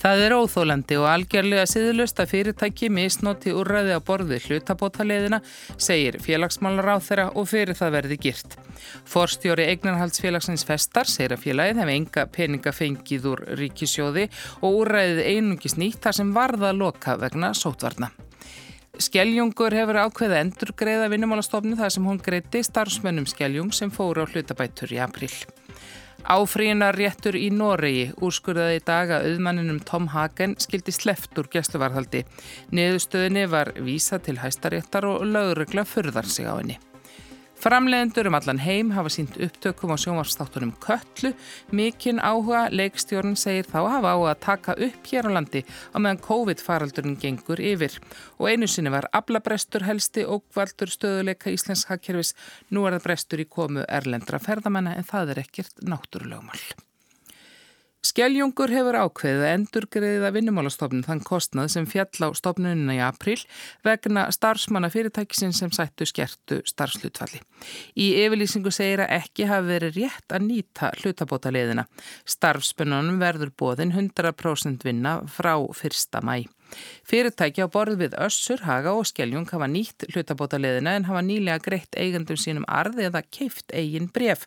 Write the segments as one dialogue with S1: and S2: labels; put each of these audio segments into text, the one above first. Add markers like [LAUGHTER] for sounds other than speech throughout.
S1: Það er óþólandi og algjörlega siðlust að fyrirtæki misnóti úrræði á borði hlutabótaleðina, segir félagsmálar á þeirra og fyrir það verði girt. Forstjóri eignarhaldsfélagsins Festar segir að félagið hefði enga peninga fengið úr ríkisjóði og úrræðið einungis nýtt þar sem varða að loka vegna sótvarna. Skeljungur hefur ákveða endur greiða vinnumálastofni þar sem hún greiti starfsmönnum Skeljung sem fóru á hlutabætur í april. Áfríunar réttur í Noregi úrskurðaði í dag að auðmanninum Tom Hagen skildi sleft úr gæsluvarhaldi. Niðurstöðinni var vísa til hæstaréttar og lögurregla fyrðar sig á henni. Framlegendur um allan heim hafa sínt upptökum á sjónvarsstáttunum Köllu. Mikinn áhuga leikstjórn segir þá hafa á að taka upp hér á landi á meðan COVID-faraldurinn gengur yfir. Og einu sinni var aflabrestur helsti og valdur stöðuleika íslenska kervis. Nú er það brestur í komu erlendra ferðamanna en það er ekkert náttúrulegumál. Skeljungur hefur ákveðið að endurgriða vinnumálastofnun þann kostnað sem fjall á stofnunina í april vegna starfsmanna fyrirtækisin sem sættu skertu starfslutfalli. Í yfirlýsingu segir að ekki hafi verið rétt að nýta hlutabótaleðina. Starfsbönunum verður bóðin 100% vinna frá 1. mæ. Fyrirtæki á borð við Össur, Haga og Skeljung hafa nýtt hlutabótaleðina en hafa nýlega greitt eigandum sínum arði eða keift eigin bref.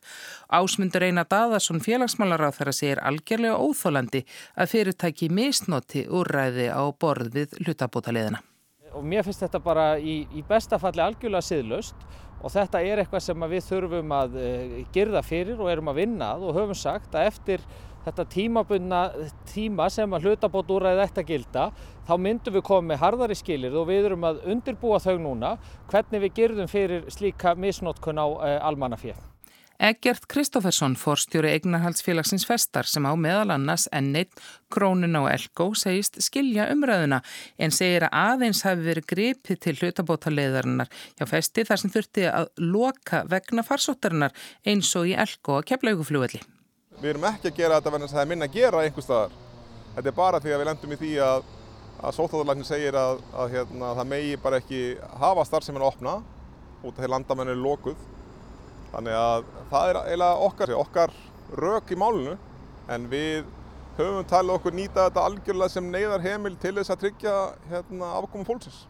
S1: Ásmundur Einar Daðarsson félagsmálar á þeirra segir algjörlega óþólandi að fyrirtæki misnoti úrræði á borð við hlutabótaleðina.
S2: Og mér finnst þetta bara í, í bestafalli algjörlega siðlust og þetta er eitthvað sem við þurfum að uh, gerða fyrir og erum að vinna og höfum sagt að eftir þetta tímabunna tíma sem að hlutabót úræði þetta gilda þá myndum við koma með harðari skilir og við erum að undirbúa þau núna hvernig við gerðum fyrir slíka misnótkun á uh, almannafél.
S1: Egert Kristófersson, forstjóri eignarhaldsfélagsins festar sem á meðal annars enneitt Krónun og Elko segist skilja umræðuna en segir að aðeins hafi verið gripið til hlutabótaleðarinnar hjá festi þar sem þurfti að loka vegna farsóttarinnar eins og í Elko að keflaugufljóðli.
S3: Við erum ekki að gera þetta verðan að það er minna að gera einhver staðar. Þetta er bara því að við lendum í því að, að sóttáðurlæknir segir að, að hérna, það megi bara ekki hafa starfseminn að opna út af því landamennu er lókuð. Þannig að það er eiginlega okkar, okkar rauk í málunu en við höfum talið okkur nýta þetta algjörlega sem neyðar heimil til þess að tryggja hérna, afkomum fólksins.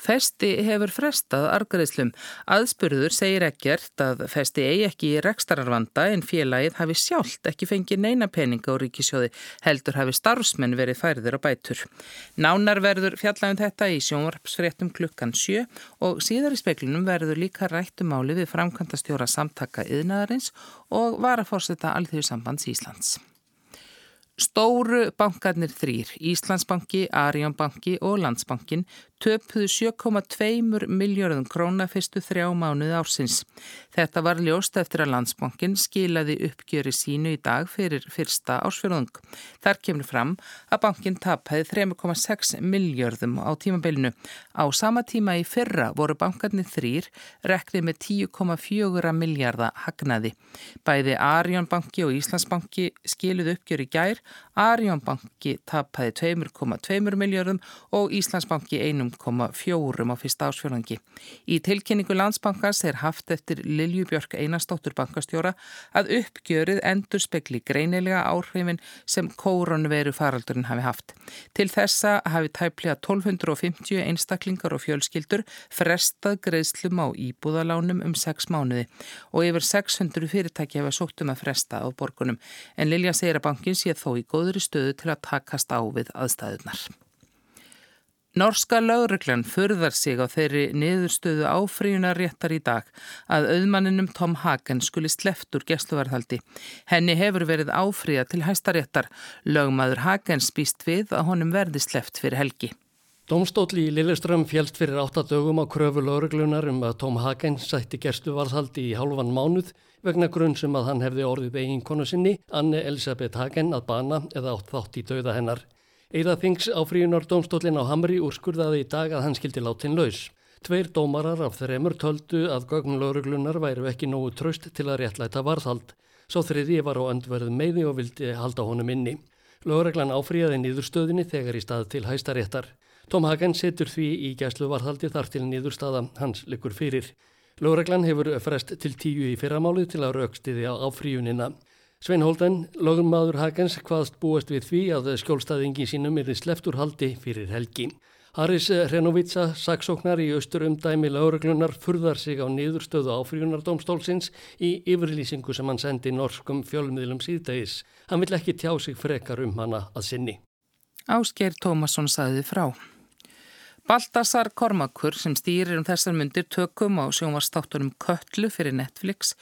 S1: Festi hefur frestað argreðslum. Aðspurður segir ekkert að Festi eigi ekki í rekstararvanda en félagið hafi sjálft ekki fengið neina peninga á ríkisjóði heldur hafi starfsmenn verið færður á bætur. Nánar verður fjallagum þetta í sjónvarpsfréttum klukkan 7 og síðar í speklinum verður líka rættum áli við framkvæmtastjóra samtaka yðnaðarins og varafórseta Alþjóðsambands Íslands. Stóru bankarnir þrýr, Íslandsbanki, Arjónbanki og Landsbankin töpuðu 7,2 miljörðum króna fyrstu þrjá mánuði ársins. Þetta var ljóst eftir að Landsbankin skilaði uppgjöri sínu í dag fyrir fyrsta ársfjörðung. Þar kemur fram að bankin tapæði 3,6 miljörðum á tímabilinu. Á sama tíma í fyrra voru bankarnir þrýr rekrið með 10,4 miljardar hagnaði. Bæði Arjónbanki og Íslandsbanki skiluðu uppgjöri gær, Arjónbanki tapæði 2,2 miljörðum og Íslandsbanki 1 5,4 á fyrsta ásfjörðangi. Í tilkynningu landsbankars er haft eftir Liljubjörg Einarstóttur bankastjóra að uppgjörið endur spekli greinilega áhrifin sem kóronveru faraldurinn hafi haft. Til þessa hafi tæplega 1250 einstaklingar og fjölskyldur frestað greiðslum á íbúðalánum um 6 mánuði og yfir 600 fyrirtæki hafa sótt um að fresta á borgunum en Lilja segir að bankin sé þó í góðri stöðu til að takast á við aðstæðunar. Norska lauruglan förðar sig á þeirri niðurstöðu áfríunar réttar í dag að auðmanninum Tom Hagen skuli sleft úr gæsluvarðhaldi. Henni hefur verið áfríða til hæstaréttar. Lögmaður Hagen spýst við að honum verði sleft fyrir helgi.
S4: Dómstóli í Lilleström fjælst fyrir 8 dögum á kröfu lauruglunar um að Tom Hagen sætti gæsluvarðhaldi í hálfan mánuð vegna grunn sem að hann hefði orðið beginkonu sinni, Anne Elisabeth Hagen, að bana eða átt þátt í dauða hennar. Eða þings á fríunar dómstólinn á Hamri úrskurðaði í dag að hann skildi látin laus. Tveir dómarar af þreymur töldu að gögnlauruglunar væru ekki nógu tröst til að réttlæta varðhald. Svo þriði var á öndverð meði og vildi halda honum inni. Lauruglan áfríðaði nýðurstöðinni þegar í stað til hæstaréttar. Tom Hagen setur því í gæslu varðhaldi þar til nýðurstaða hans likur fyrir. Lauruglan hefur frest til tíu í fyrramálið til að raukstiði á áfríunina. Svein Holden, lögummaður Hagens, hvaðst búast við því að skjólstaðingi sínum er sleftur haldi fyrir helgi. Haris Renovitsa, saksóknar í austurumdæmi lauruglunar, furðar sig á niðurstöðu áfríunardómstólsins í yfirlýsingu sem hann sendi norskum fjölmiðlum síðdægis. Hann vill ekki tjá sig frekar um hana að sinni.
S1: Ásker Tómasson saði frá. Baltasar Kormakur sem stýrir um þessar myndir tökum á sjónvarstáttunum Köllu fyrir Netflix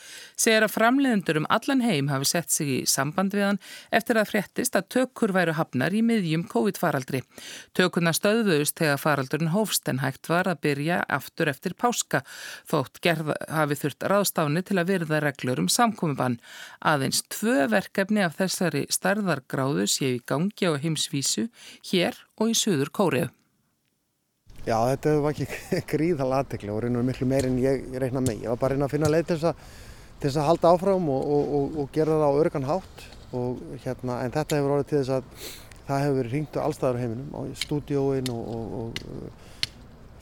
S1: segir að framleiðendur um allan heim hafi sett sig í samband við hann eftir að fréttist að tökur væru hafnar í miðjum COVID-faraldri. Tökurna stöðuðust þegar faraldurinn hófst en hægt var að byrja aftur eftir páska þótt gerð hafi þurft ráðstáni til að verða reglur um samkomiðbann. Aðeins tvö verkefni af þessari starðargráðu séu í gangi á heimsvísu hér og í Suður Kóriðu.
S5: Já, þetta var ekki [LAUGHS] gríðal aðtekli og reynur miklu meir en ég reyna með. Ég var bara að reyna að finna leið til þess að, til þess að halda áfram og, og, og, og gera það á örgan hátt. Hérna, en þetta hefur orðið til þess að það hefur verið hringt á allstæðar heiminum, á stúdióin og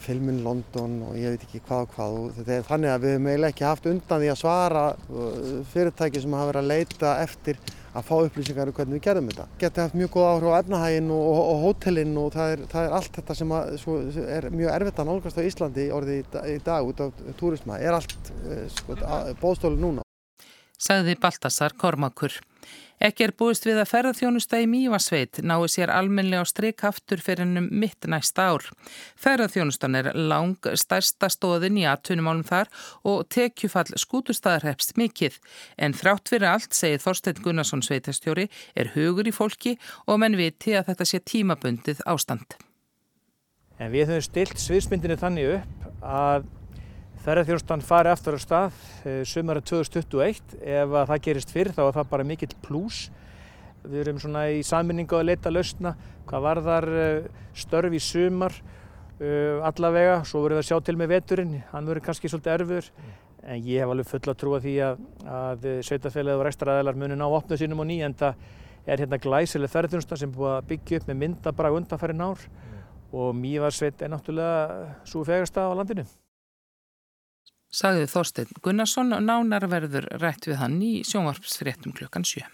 S5: filmin London og ég veit ekki hvað og hvað. Þetta er þannig að við hefum eiginlega ekki haft undan því að svara uh, fyrirtæki sem hafa verið að leita eftir að fá upplýsingar um hvernig við gerðum þetta. Geti haft mjög góð áhrif á efnahægin og, og, og hótelin og það er, það er allt þetta sem að, svo, er mjög erfitt að nálgast á Íslandi orði í, í dag út af túrisma. Er allt eh, sko, bóðstólu núna.
S1: Sagði Baltasar Kormakur. Ekki er búist við að ferðarþjónusta í Mývasveit nái sér almenlega á streikaftur fyrir hennum mitt næsta ár. Ferðarþjónustan er lang stærsta stóðin í aðtunumálum þar og tekjufall skútustæðar hefst mikill. En þrátt fyrir allt, segið Þorstein Gunnarsson sveitastjóri, er hugur í fólki og menn viti að þetta sé tímabundið ástand.
S2: En við höfum stilt sviðsmyndinu þannig upp að Ferðarþjónustan fari aftur á stað eh, sumara 2021. Ef það gerist fyrr þá er það bara mikill plús. Við erum svona í saminningu að leita lausna. Hvað var þar eh, störf í sumar uh, allavega. Svo verður við að sjá til með veturinn. Hann verður kannski svolítið erfur. En ég hef alveg fulla trú að því að, að sveitafélagið og rekstraræðilar muni ná opnað sínum og ný. En það er hérna glæsileg ferðarþjónustan sem búið að byggja upp með myndabrag undanfæri nár. Og Mývarsveit er náttúrulega svo fegast á landinu
S1: sagði Þorstein Gunnarsson og nánar verður rætt við hann í sjónvarpsfréttum klukkan 7.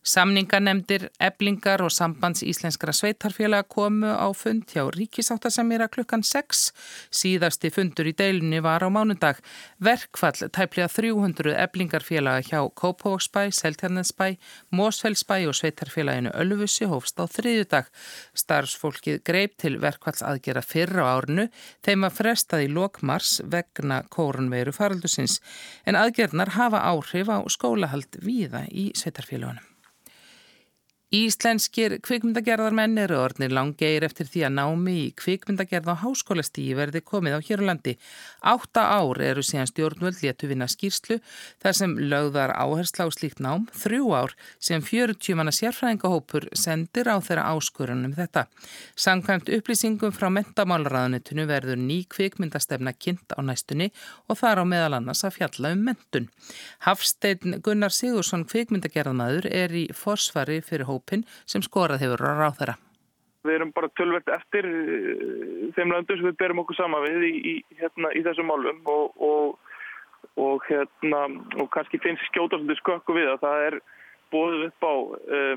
S1: Samningarnemdir, eblingar og sambands íslenskara sveitarfélaga komu á fund hjá ríkisáttasemjara klukkan 6. Síðasti fundur í deilunni var á mánundag. Verkfall tæplega 300 eblingarfélaga hjá Kópavóksbæ, Seltjarnensbæ, Mósfellsbæ og sveitarfélaginu Ölfussi hófst á þriðjudag. Starfsfólkið greip til verkvalls aðgera fyrra árnu þeim að frestaði lokmars vegna kórunveiru faraldusins en aðgernar hafa áhrif á skólahald víða í sveitarfélagunum. Íslenskir kvikmyndagerðarmenn eru orðnir langgeir eftir því að námi í kvikmyndagerð á háskólastígi verði komið á Hjörlandi. Átta ár eru síðan stjórnvöld léttu vinna skýrslu þar sem lögðar áhersla á slíkt nám, þrjú ár sem 40 manna sérfræðingahópur sendir á þeirra áskurunum þetta. Sankvæmt upplýsingum frá mentamálraðanitunu verður ný kvikmyndastefna kynnt á næstunni og þar á meðal annars að fjalla um mentun. Hafstein Gunnar Sigursson kvikmyndagerðmaður er í forsvari fyrir hóp hópin sem skorað hefur á ráþæra.
S6: Við erum bara tölvert eftir eh, þeim landur sem við berum okkur sama við í, í, hérna, í þessum málum og, og, og, hérna, og kannski finnst skjóta skökku við að það er bóðið upp á uh,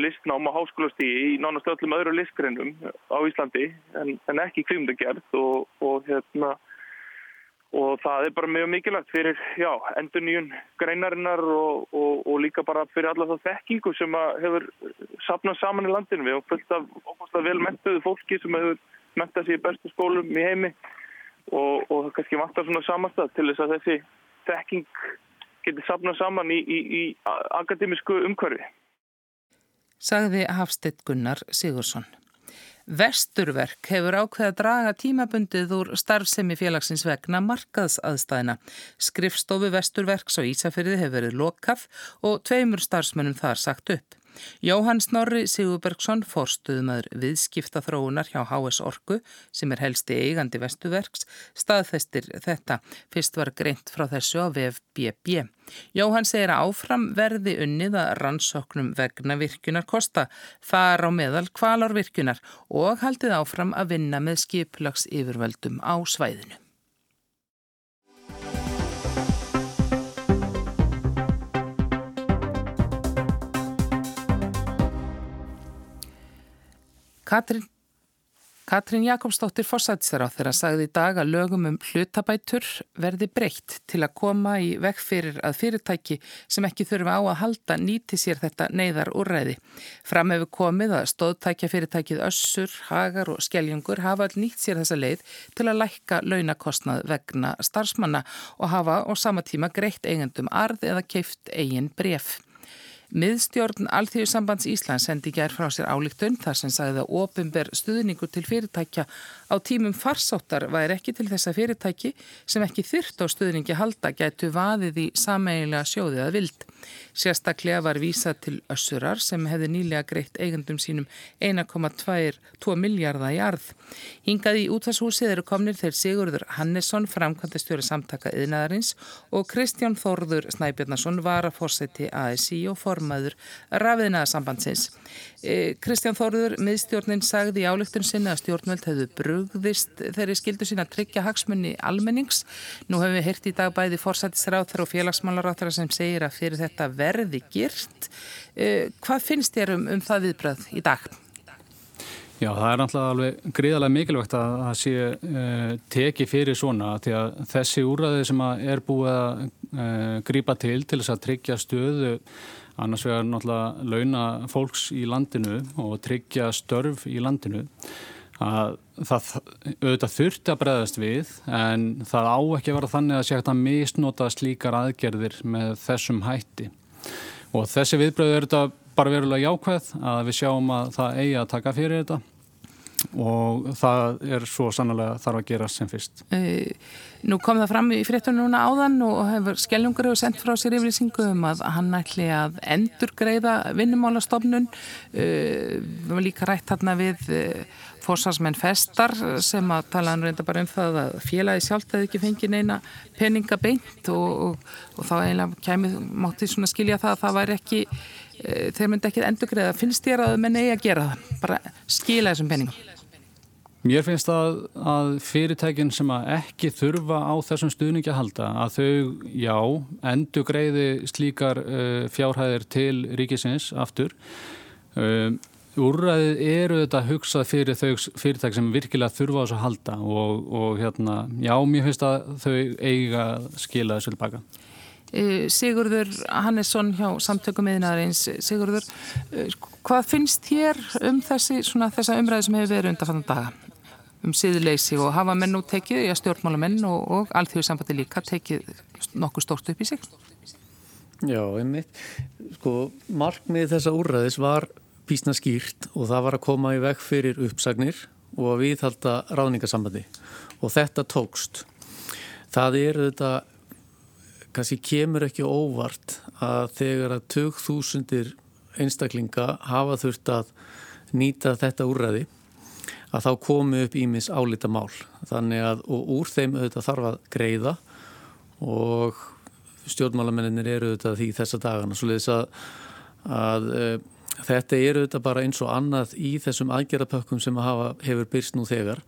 S6: listnám á háskólastígi í nánast öllum öðru listgreinum á Íslandi en, en ekki kvímdagerð og hérna og það er bara mjög mikilvægt fyrir endur nýjun greinarinnar og, og, og líka bara fyrir alla það þekkingu sem hefur sapnað saman í landinu. Við hefum fullt af óbúinlega vel mentuðu fólki sem hefur mentað sér í bestu skólum í heimi og, og það kannski vantar svona samanstað til þess að þessi þekking getur sapnað saman í, í, í akademísku umhverfi.
S1: Sagði Hafstedt Gunnar Sigursson. Vesturverk hefur ákveð að draga tímabundið úr starfsemi félagsins vegna markaðsaðstæðina. Skrifstofu Vesturverks á Ísafyrði hefur verið lokaf og tveimur starfsmönnum þar sagt upp. Jóhann Snorri Sigurbergsson, forstuðumöður viðskipta þróunar hjá HS Orku, sem er helsti eigandi vestuverks, staðfestir þetta. Fyrst var greint frá þessu á VFBB. Jóhann segir að áfram verði unnið að rannsóknum vegna virkunar kosta, þar á meðal kvalárvirkunar og haldið áfram að vinna með skiplags yfirvöldum á svæðinu. Katrín Katrín Jakobsdóttir Fossætsar á þeirra sagði í dag að lögum um hlutabætur verði breytt til að koma í vekk fyrir að fyrirtæki sem ekki þurfa á að halda nýti sér þetta neyðar úrræði. Fram hefur komið að stóðtækja fyrirtækið Össur, Hagar og Skelljungur hafa all nýtt sér þessa leið til að lækka launakostnað vegna starfsmanna og hafa á sama tíma greitt eigendum arð eða keift eigin bref. Miðstjórn Alþjóðsambands Íslands sendi gær frá sér álíktun þar sem sagði að ofinber stuðningu til fyrirtækja á tímum farsáttar væri ekki til þessa fyrirtæki sem ekki þyrrt á stuðningi halda gætu vaðið í sameigilega sjóðið að vild. Sérstaklega var vísað til össurar sem hefði nýlega greitt eigandum sínum 1,2 miljardar í arð. Hingað í útvarshúsið eru komnir þeir Sigurður Hannesson, framkvæmdastjóri samtaka yðnaðarins og Kristján Þorður Snæbjörnarsson var að fórseti ASI og formaður rafiðnaðarsambandsins. E, Kristján Þorður, miðstjórnin, sagði í álöktun sinna að stjórnvöld hefðu brugðist þeirri skildu sína að tryggja hagsmunni almennings. Nú hefum við hirt í dag bæði fórsættisráþara og félagsmálaráþara sem segir að fyrir þetta verði girt. Uh, hvað finnst þér um, um það viðbröð í dag?
S7: Já, það er náttúrulega alveg gríðarlega mikilvægt að það sé uh, teki fyrir svona því að þessi úrraði sem er búið að uh, grípa til til þess að tryggja stöðu annars vegar náttúrulega launa fólks í landinu og tryggja störf í landinu að það auðvitað þurfti að bregðast við en það á ekki að vera þannig að sé hægt að misnota slíkar aðgerðir með þessum hætti og þessi viðbröðu er þetta bara verulega jákvæð að við sjáum að það eigi að taka fyrir þetta og það er svo sannlega þarf að gera sem fyrst.
S1: Nú kom það fram í fréttunum núna áðan og hefur Skelljungur hefur sendt frá sér yfirlýsingu um að hann ætli að endur greiða vinnumálastofnun. Við varum líka rætt hérna við fórsvarsmenn festar sem að tala hann reynda bara um það að félagi sjálft hefði ekki fengið neina peninga beint og, og, og þá eiginlega kemur máttið svona skilja það að það væri ekki þeir myndi ekki endur greiða. Finnst þér að menn eigi að gera það? Bara skila þessum peningum?
S7: Mér finnst að, að fyrirtækin sem að ekki þurfa á þessum stuðningi að halda að þau, já, endur greiði slíkar uh, fjárhæðir til ríkisins aftur. Uh, úrræðið eru þetta hugsað fyrir þau fyrirtæki sem virkilega þurfa á þessu að halda og, og hérna, já, mér finnst að þau eiga að skila þessu tilbaka.
S1: Sigurður Hannesson hjá samtökum meðinaðarins Sigurður, hvað finnst þér um þessi, svona, þessa umræði sem hefur verið undan fannan daga um síðuleysi og hafa menn nú tekið, já stjórnmálamenn og, og alþjóðsambandi líka tekið nokkuð stórt upp í sig?
S8: Já, einmitt. Sko, markmið þessa úrræðis var písna skýrt og það var að koma í veg fyrir uppsagnir og að viðhalda ráðningasambandi og þetta tókst. Það er þetta kannski kemur ekki óvart að þegar að 2000 einstaklinga hafa þurft að nýta þetta úrræði að þá komi upp ímis álita mál þannig að úr þeim auðvitað þarf að greiða og stjórnmálamennir eru auðvitað því þessa dagana. Svo leiðis að, að e, þetta eru auðvitað bara eins og annað í þessum aðgerðapökkum sem að hafa, hefur byrst nú þegar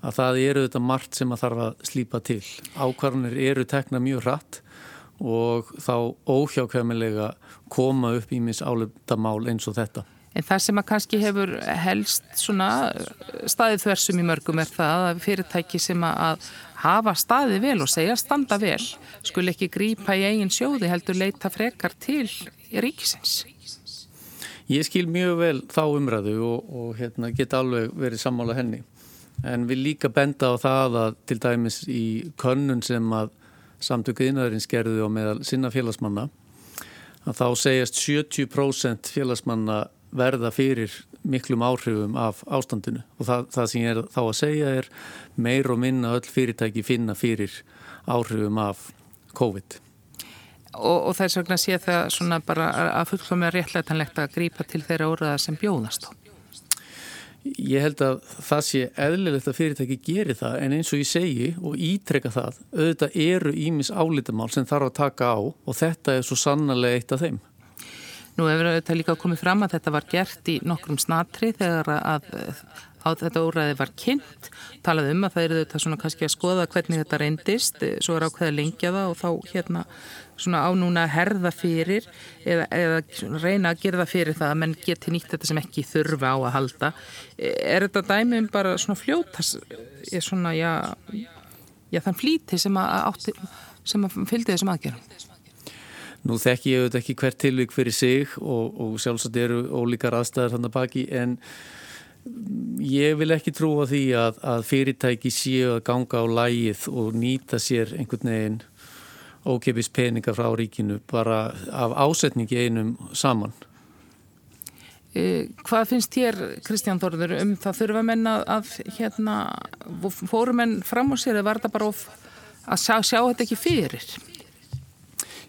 S8: að það eru auðvitað margt sem að þarf að slípa til ákvarðanir eru tekna mjög hratt og þá óhjákvæmilega koma upp ímis álita mál eins og þetta
S1: En það sem að kannski hefur helst staðið þversum í mörgum er það að fyrirtæki sem að hafa staðið vel og segja standa vel skul ekki grípa í eigin sjóði heldur leita frekar til ríkisins.
S8: Ég skil mjög vel þá umræðu og, og hérna, get alveg verið sammála henni en við líka benda á það að til dæmis í könnun sem að samtökuðinarins gerði á meðal sinna félagsmanna að þá segjast 70% félagsmanna verða fyrir miklum áhrifum af ástandinu og það, það sem ég er þá að segja er meir og minna öll fyrirtæki finna fyrir áhrifum af COVID.
S1: Og, og þess vegna sé það svona bara að fullkomlega réttlætanlegt að grípa til þeirra óraða sem bjóðast á.
S8: Ég held að það sé eðlilegt að fyrirtæki geri það en eins og ég segi og ítrekka það auðvitað eru ímis álítamál sem þarf að taka á og þetta er svo sannarlega eitt af þeim.
S1: Nú hefur þetta líka komið fram að þetta var gert í nokkrum snatri þegar að á þetta úræði var kynnt, talaði um að það eru þetta svona kannski að skoða hvernig þetta reyndist, svo er ákveða lengja það og þá hérna svona á núna að herða fyrir eða, eða reyna að gera það fyrir það að menn geti nýtt þetta sem ekki þurfa á að halda. Er þetta dæmið um bara svona fljótas, er svona, já, já þann flíti sem að, átti, sem að fylgdi þessum aðgerðum?
S8: Nú þekki ég auðvitað ekki hvert tilvík fyrir sig og, og sjálfsagt eru ólíkar aðstæðar þannig baki en ég vil ekki trúa því að, að fyrirtæki séu að ganga á lægið og nýta sér einhvern veginn ókipis peninga frá ríkinu bara af ásetningi einum saman.
S1: E, hvað finnst þér Kristján Þorður um það þurfa menna að hérna fórum menn fram á sér eða var þetta bara of, að sjá, sjá þetta ekki fyrir?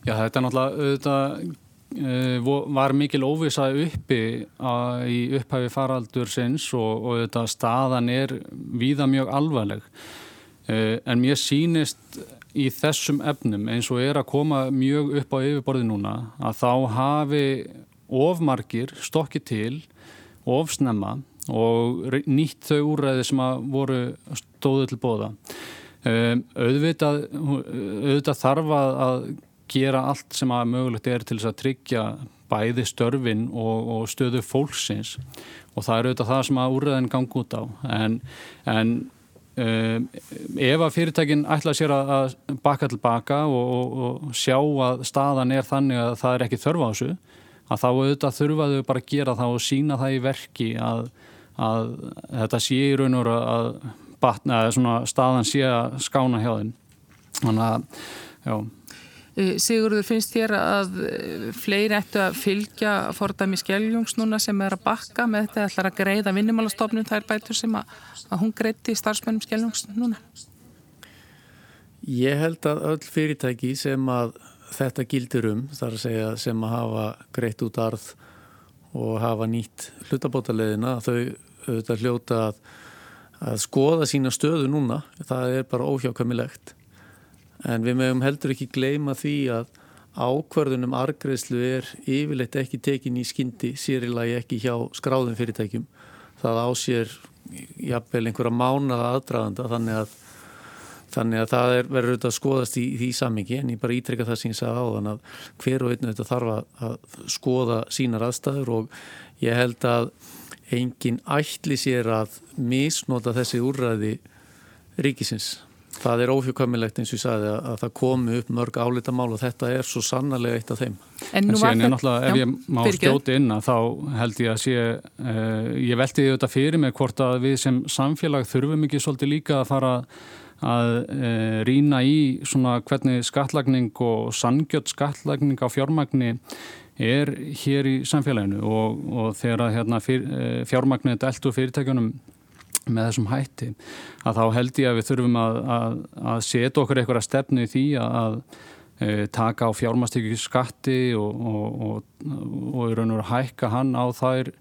S7: Já þetta er náttúrulega auðvitað var mikil óvisa uppi í upphæfi faraldur sinns og, og þetta staðan er víða mjög alvarleg. Uh, en mér sínist í þessum efnum eins og er að koma mjög upp á yfirborði núna að þá hafi ofmarkir stokki til ofsnemma og nýtt þau úrræði sem að voru stóðu til bóða um, auðvitað, auðvitað þarf að gera allt sem að mögulegt er til þess að tryggja bæði störfin og, og stöðu fólksins. Og það er auðvitað það sem að úrræðin gangi út á. En, en um, ef að fyrirtækin ætla sér að, baka tilbaka og, og, og sjá að staðan er þannig að það er ekki þörfa á þessu að þá auðvitað þurfaðu bara að gera það og sína það í verki að, að þetta sé í raun og að, að batna, staðan sé að skána hjá þinn þannig að já
S1: Sigurður, finnst þér að eh, fleiri ættu að fylgja fordæmi Skeljóngs núna sem er að bakka með þetta ætlar að greiða vinnumálastofnun þær bætur sem að, að hún greiði starfsmennum Skeljóngs núna?
S8: Ég held að öll fyrirtæki sem að þetta gildir um, þar að segja sem að hafa greitt út arð og hafa nýtt hlutabótaleðina, þau auðvitað hljóta að, að skoða sína stöðu núna, það er bara óhjákamilegt en við mögum heldur ekki gleyma því að ákvarðunum argreðslu er yfirleitt ekki tekin í skyndi sérilagi ekki hjá skráðum fyrirtækjum. Það ásér jafnvel einhverja mánaða aðdraðanda þannig að, þannig að það er, verður auðvitað að skoðast í því samingi en ég bara ítrykka það sem ég sagði á þann að hver og einn auðvitað þarf að skoða sínar aðstæður og ég held að enginn ætli sér að misnota þessi úrræði ríkisins Það er óhjókamilegt eins og ég sagði að það komi upp mörg álitamál og þetta er svo sannarlega eitt af þeim.
S7: En, en síðan er náttúrulega, ef ég má skjóti inn að þá held ég að sé, uh, ég velti þetta fyrir mig hvort að við sem samfélag þurfum ekki svolítið líka að fara að uh, rýna í svona hvernig skattlagning og sangjött skattlagning á fjármagni er hér í samfélaginu og, og þegar að hérna, fyr, uh, fjármagnið deltu fyrirtækjunum með þessum hætti að þá held ég að við þurfum að, að, að setja okkur eitthvað stefnu í því að, að e, taka á fjármastíku skatti og, og, og, og í raun og hækka hann á þær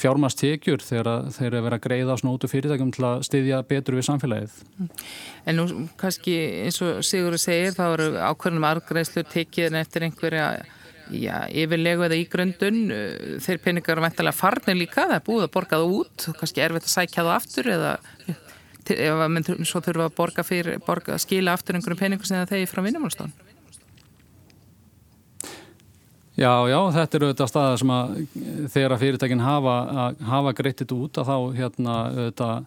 S7: fjármastíkjur þegar þeir eru verið að greiða snótu fyrirtækjum til að styðja betur við samfélagið.
S1: En nú kannski eins og Sigurður segir þá eru ákveðnum argreifslu tekið eftir einhverja já, yfirlegu eða ígröndun uh, þeir peningar eru veintilega farnir líka það er búið að borga það út kannski erfitt að sækja það aftur eða ef að svo þurfa að borga fyrir borga, skila aftur einhverjum peningum sem það þegi frá vinnumálstofn
S7: Já, já, þetta eru auðvitað staðar sem að þegar að fyrirtækinn hafa, hafa greittið út að þá hérna auðvitað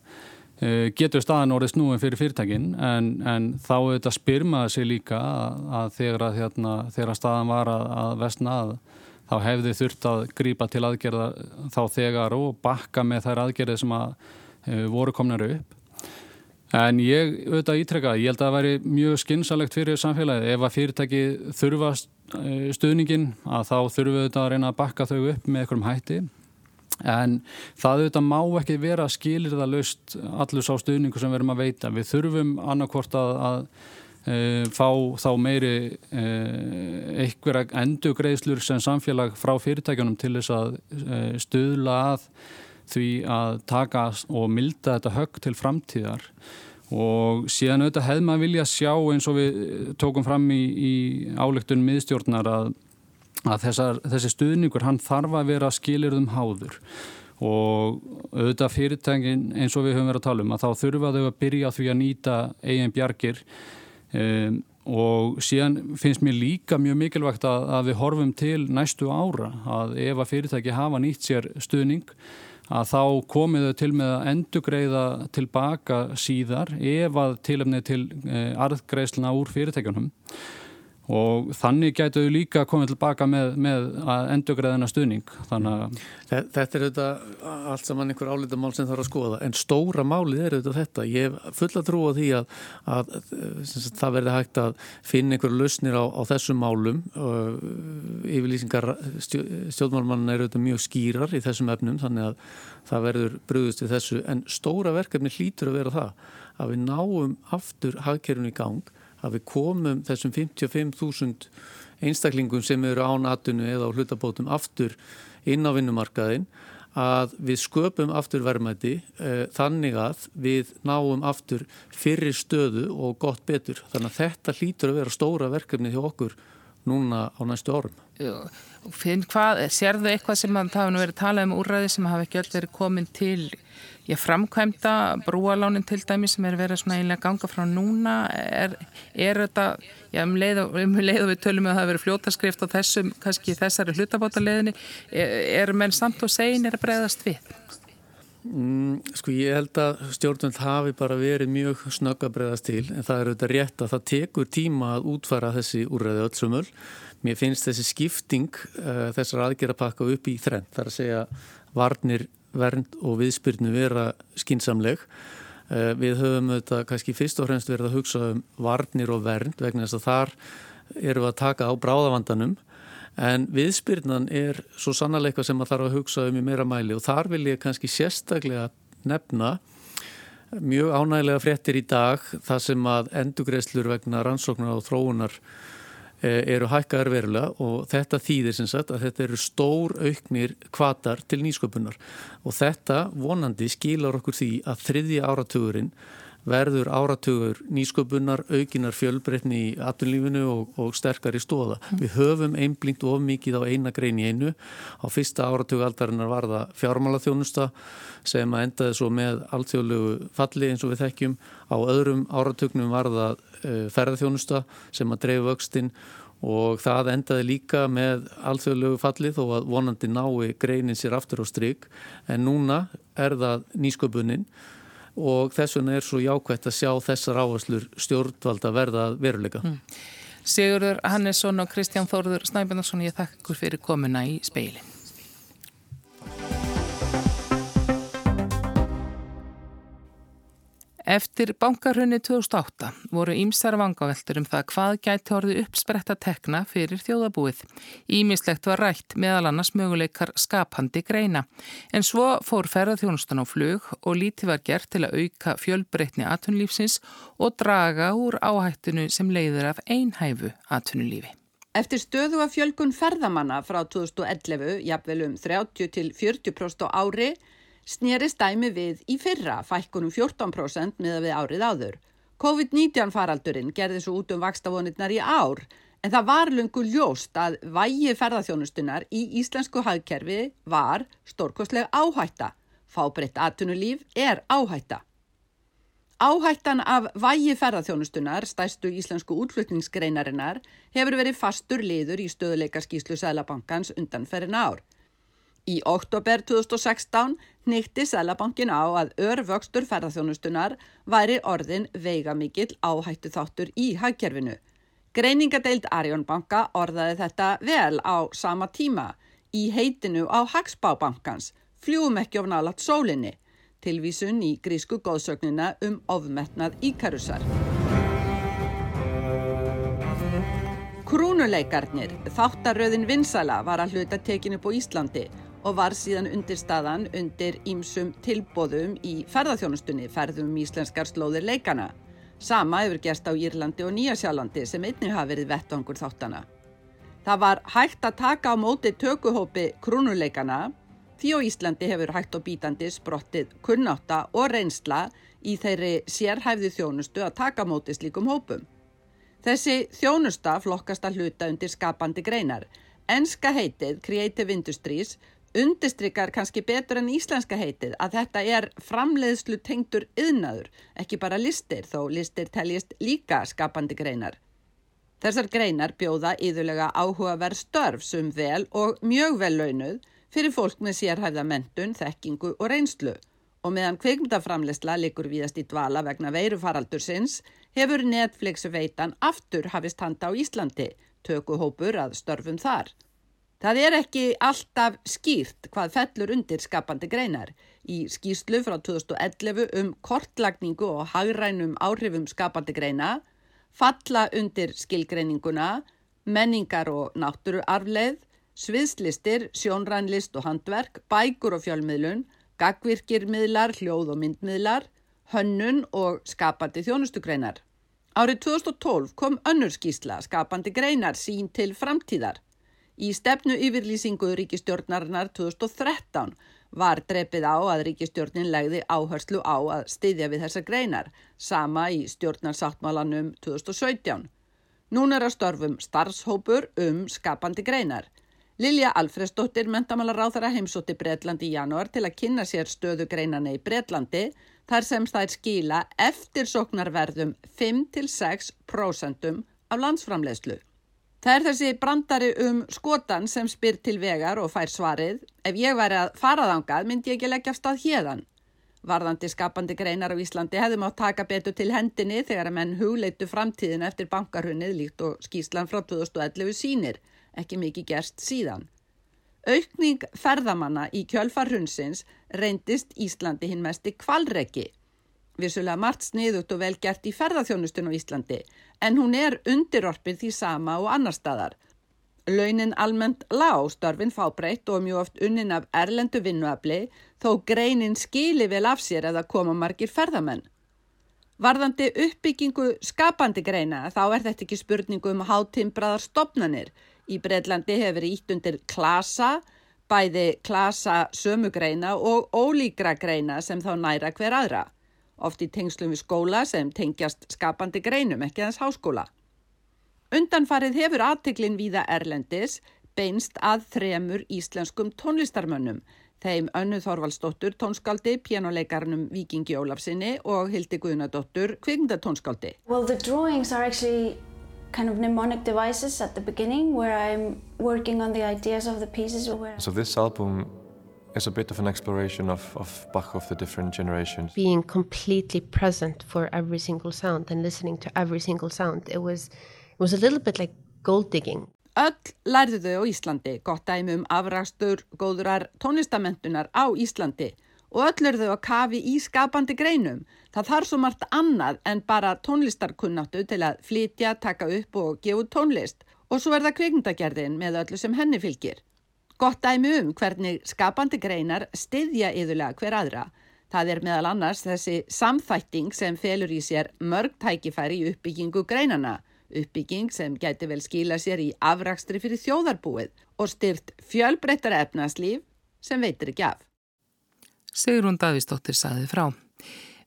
S7: getur staðan orðið snúin fyrir fyrirtækin en, en þá auðvitað spyrmaði sig líka að, að þegar, að, hérna, þegar staðan var að, að vestna að þá hefði þurft að grípa til aðgerða þá þegar og bakka með þær aðgerði sem að e, voru komnari upp. En ég auðvitað ítrekka, ég held að það væri mjög skinsalegt fyrir samfélagið ef að fyrirtæki þurfa eh, stuðningin að þá þurfu auðvitað að reyna að bakka þau upp með einhverjum hætti en það auðvitað má ekki vera skilir það löst allur sá stuðningu sem við erum að veita. Við þurfum annarkvort að, að e, fá þá meiri e, einhverja endugreiðslur sem samfélag frá fyrirtækjunum til þess að e, stuðla að því að taka og milda þetta högg til framtíðar og síðan auðvitað hefði maður vilja sjá eins og við tókum fram í, í álegtun miðstjórnar að að þessar, þessi stuðningur hann þarf að vera skilirðum háður. Og auðvitað fyrirtækin eins og við höfum verið að tala um að þá þurfa þau að byrja því að nýta eigin bjargir. Um, og síðan finnst mér líka mjög mikilvægt að, að við horfum til næstu ára að ef að fyrirtæki hafa nýtt sér stuðning að þá komið þau til með að endugreiða tilbaka síðar ef að tilumnið til eh, arðgreisluna úr fyrirtækjunum og þannig gætu við líka komið tilbaka með, með endugræðina stuðning.
S8: Þetta er auðvitað allt saman einhver álita mál sem þarf að skoða. En stóra málið er auðvitað þetta. Ég fulla trú á því að, að, að það verði hægt að finna einhverju lausnir á, á þessum málum. Yfirlýsingar stjórnmálmann er auðvitað mjög skýrar í þessum efnum þannig að það verður bröðust við þessu. En stóra verkefni hlýtur að vera það að við náum aftur hagkerfunu í gang að við komum þessum 55.000 einstaklingum sem eru án atunu eða á hlutabótum aftur inn á vinnumarkaðin að við sköpum aftur verðmæti eh, þannig að við náum aftur fyrir stöðu og gott betur. Þannig að þetta hlýtur að vera stóra verkefni hjá okkur núna á næstu árum.
S1: Finn hvað, sérðu eitthvað sem það hafa verið talað um úrræði sem hafa ekki öll verið komin til ég framkvæmda brúalánin til dæmi sem er verið svona einlega ganga frá núna er, er þetta, já um leið og um leið við tölum við að það verið fljótaskrift á þessum, kannski þessari hlutabótaleðinni er, er menn samt og segin er að bregðast við?
S8: Mm, sko ég held að stjórnvöld hafi bara verið mjög snögg að bregðast til en það er auðvitað rétt að það tekur tíma að útfara þessi úrræði öllsumöl mér finnst þessi skipting uh, þessar aðgerapakka upp í þrenn þar að segja varnir vernd og viðspyrnu vera skinsamleg. Eh, við höfum þetta kannski fyrst og fremst verið að hugsa um varnir og vernd vegna þess að þar eru við að taka á bráðavandanum en viðspyrnan er svo sannleika sem að þarf að hugsa um í meira mæli og þar vil ég kannski sérstaklega nefna mjög ánægilega fréttir í dag þar sem að endugreislur vegna rannsóknar og þróunar eru hækkaðar verulega og þetta þýðir sem sagt að þetta eru stór auknir kvatar til nýsköpunar og þetta vonandi skilar okkur því að þriðja áratugurinn verður áratugur nýsköpunar, aukinar fjölbreytni í atunlífinu og, og sterkar í stóða. Mm. Við höfum einblínt of mikið á eina grein í einu. Á fyrsta áratugaldarinnar var það fjármálaþjónusta sem endaði svo með alltjóðlegu falli eins og við þekkjum. Á öðrum áratugnum var það Eh, ferðarþjónusta sem að dreif vöxtinn og það endaði líka með alþjóðlegu fallið og að vonandi nái greinin sér aftur á stryk en núna er það nýsköpunin og þess vegna er svo jákvægt að sjá þessar áherslur stjórnvalda verða veruleika. Mm.
S1: Sigurður Hannesson og Kristján Þórður Snæbjörnarsson, ég þakka fyrir komuna í speilin. Eftir bankarhunni 2008 voru ímsar vangaveltur um það hvað gæti orði uppspretta tekna fyrir þjóðabúið. Ímislegt var rætt meðal annars möguleikar skapandi greina. En svo fór ferðarþjónustan á flug og lítið var gert til að auka fjölbreytni atunlífsins og draga úr áhættinu sem leiður af einhæfu atunulífi.
S9: Eftir stöðu af fjölgun ferðamanna frá 2011, jafnvel um 30-40% á ári, snerist dæmi við í fyrra fækkunum 14% miða við árið áður. COVID-19 faraldurinn gerði svo út um vakstafónirnar í ár en það var lungu ljóst að vægi ferðarþjónustunar í íslensku hagkerfi var stórkostleg áhætta. Fábreytt atunulíf er áhætta. Áhættan af vægi ferðarþjónustunar, stæstu íslensku útflutningsgreinarinnar, hefur verið fastur liður í stöðuleika skíslu Sælabankans undanferðin ár. Í oktober 2016 nýtti Sælabankin á að örvöxtur ferðarþjónustunar væri orðin veigamikill áhættu þáttur í hagkerfinu. Greiningadeild Arjónbanka orðaði þetta vel á sama tíma í heitinu á Hagsbábankans, fljúum ekki of nálat sólinni, tilvísun í grísku góðsögnina um ofmetnað íkarusar. Krúnuleikarnir, þáttaröðin Vinsala var að hluta tekinu på Íslandi og var síðan undir staðan undir ímsum tilbóðum í ferðarþjónustunni ferðum íslenskar slóðir leikana. Sama hefur gerst á Írlandi og Nýjasjálandi sem einnig hafa verið vettangur þáttana. Það var hægt að taka á móti tökuhópi krúnuleikana því á Íslandi hefur hægt og bítandi sprottið kunnáta og reynsla í þeirri sérhæfði þjónustu að taka móti slíkum hópum. Þessi þjónusta flokkast að hluta undir skapandi greinar. Enska heitið Creative Industries undistrykar kannski betur en íslenska heitið að þetta er framleiðslu tengdur yðnaður, ekki bara listir þó listir teljist líka skapandi greinar. Þessar greinar bjóða íðulega áhugaverð störf sem vel og mjög vel launuð fyrir fólk með sérhæfða mentun, þekkingu og reynslu og meðan kveikmyndaframleysla likur víðast í dvala vegna veirufaraldursins hefur Netflix veitan aftur hafist handa á Íslandi, tökuhópur að störfum þar. Það er ekki alltaf skýrt hvað fellur undir skapandi greinar. Í skýslu frá 2011 um kortlagningu og hagrænum áhrifum skapandi greina falla undir skilgreininguna, menningar og náttúruarfleð, sviðslistir, sjónrænlist og handverk, bækur og fjölmiðlun, gagvirkir miðlar, hljóð og myndmiðlar, hönnun og skapandi þjónustugreinar. Árið 2012 kom önnur skísla skapandi greinar sín til framtíðar. Í stefnu yfirlýsingu ríkistjórnarinnar 2013 var drepið á að ríkistjórnin legði áherslu á að styðja við þessa greinar, sama í stjórnarsáttmálanum 2017. Nún er að störfum starfshópur um skapandi greinar. Lilja Alfredsdóttir mentamálar á þeirra heimsótti Breitlandi í janúar til að kynna sér stöðu greinana í Breitlandi þar sem er skila eftir sóknarverðum 5-6% af landsframlegslu. Það er þessi brandari um skotan sem spyr til vegar og fær svarið. Ef ég væri að faraðangað myndi ég ekki leggja af stað hérðan. Varðandi skapandi greinar á Íslandi hefði mátt taka betur til hendinni þegar að menn hugleitu framtíðin eftir bankarhunnið líkt og skíslan frá 2011 sínir ekki mikið gerst síðan. Aukning ferðamanna í kjölfarhunsins reyndist Íslandi hinn mest í kvalreki. Vissulega margt sniðut og vel gert í ferðarþjónustun á Íslandi en hún er undirorpið því sama og annar staðar. Launin almennt lág störfin fábreytt og mjög oft unnin af erlendu vinnuafli þó greinin skili vel af sér eða koma margir ferðamenn. Varðandi uppbyggingu skapandi greina þá er þetta ekki spurningu um hátimbraðar stopnanir Í Breitlandi hefur ítt undir klasa, bæði klasa sömugreina og ólíkra greina sem þá næra hver aðra. Oft í tengslum við skóla sem tengjast skapandi greinum, ekki aðeins háskóla. Undanfarið hefur aðteglin víða Erlendis beinst að þremur íslenskum tónlistarmönnum, þeim Önnu Þorvaldsdóttur tónskaldi, pianoleikarnum Vikingi Ólafsinni og Hildi Guðnadóttur kvikmyndatónskaldi.
S10: Well, the drawings are actually kind of mnemonic devices at the beginning where I'm working on the ideas of the pieces.
S11: So this album is a bit of an exploration of, of Bach of the different generations.
S12: Being completely present for every single sound and listening to every single sound. It was, it was a little bit like gold digging.
S9: Öll lærðu þau á Íslandi, gott dæmi um afrastur góðurar tónlistamentunar á Íslandi og öll eru þau að kafi í skapandi greinum. Það þarf svo margt annað en bara tónlistarkunnáttu til að flytja, taka upp og gefa tónlist og svo er það kvikmyndagerðin með öllu sem henni fylgir. Gott dæmi um hvernig skapandi greinar styðja yðurlega hver aðra. Það er meðal annars þessi samþætting sem felur í sér mörg tækifæri í uppbyggingu greinana, uppbygging sem gæti vel skila sér í afrakstri fyrir þjóðarbúið og styrt fjölbreyttara efnaslíf sem veitir ekki af.
S1: Sigrun Davísdóttir saði frá.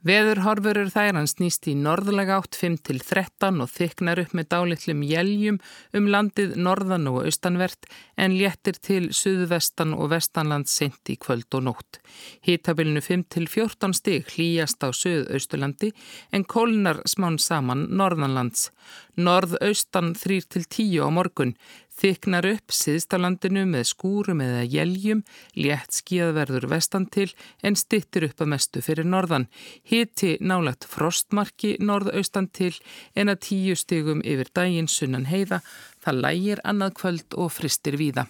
S1: Veðurhorfur eru þær hann snýst í norðlega átt 5-13 og þyknar upp með dálitlum jæljum um landið norðan og austanvert en léttir til suðvestan og vestanland sent í kvöld og nótt. Hítabilinu 5-14 stig hlýjast á suðausturlandi en kólnar smán saman norðanlands. Norðaustan 3-10 á morgun Þyknar upp síðstalandinu með skúrum eða jæljum, létt skíðverður vestan til en stittir upp að mestu fyrir norðan. Hiti nálagt frostmarki norðaustan til en að tíu stigum yfir daginn sunnan heiða, það lægir annað kvöld og fristir víða.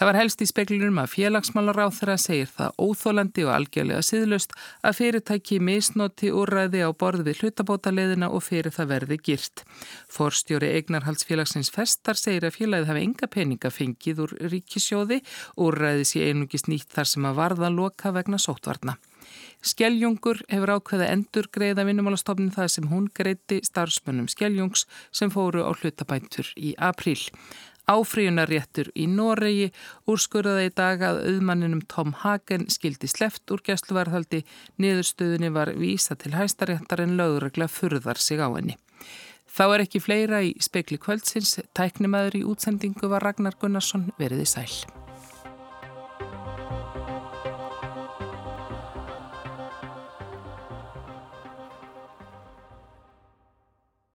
S1: Það var helst í speklinum að félagsmálaráð þeirra segir það óþólandi og algjörlega siðlust að fyrirtæki misnoti úrræði á borð við hlutabótaleðina og fyrir það verði girt. Forstjóri Egnarhaldsfélagsins Festar segir að félagið hafi enga peninga fengið úr ríkisjóði, úrræði sé einungis nýtt þar sem að varða loka vegna sótvarna. Skeljungur hefur ákveða endur greiða vinnumálastofnin það sem hún greiti starfsmönnum Skeljungs sem fóru á hlutabæntur í apríl. Áfríunarréttur í Noregi úrskurðaði í dag að auðmanninum Tom Hagen skildi sleft úr gæsluvarðhaldi, niðurstöðunni var vísa til hæstaréttar en lögregla furðar sig á henni. Þá er ekki fleira í spekli kvöldsins, tæknimaður í útsendingu var Ragnar Gunnarsson veriði sæl.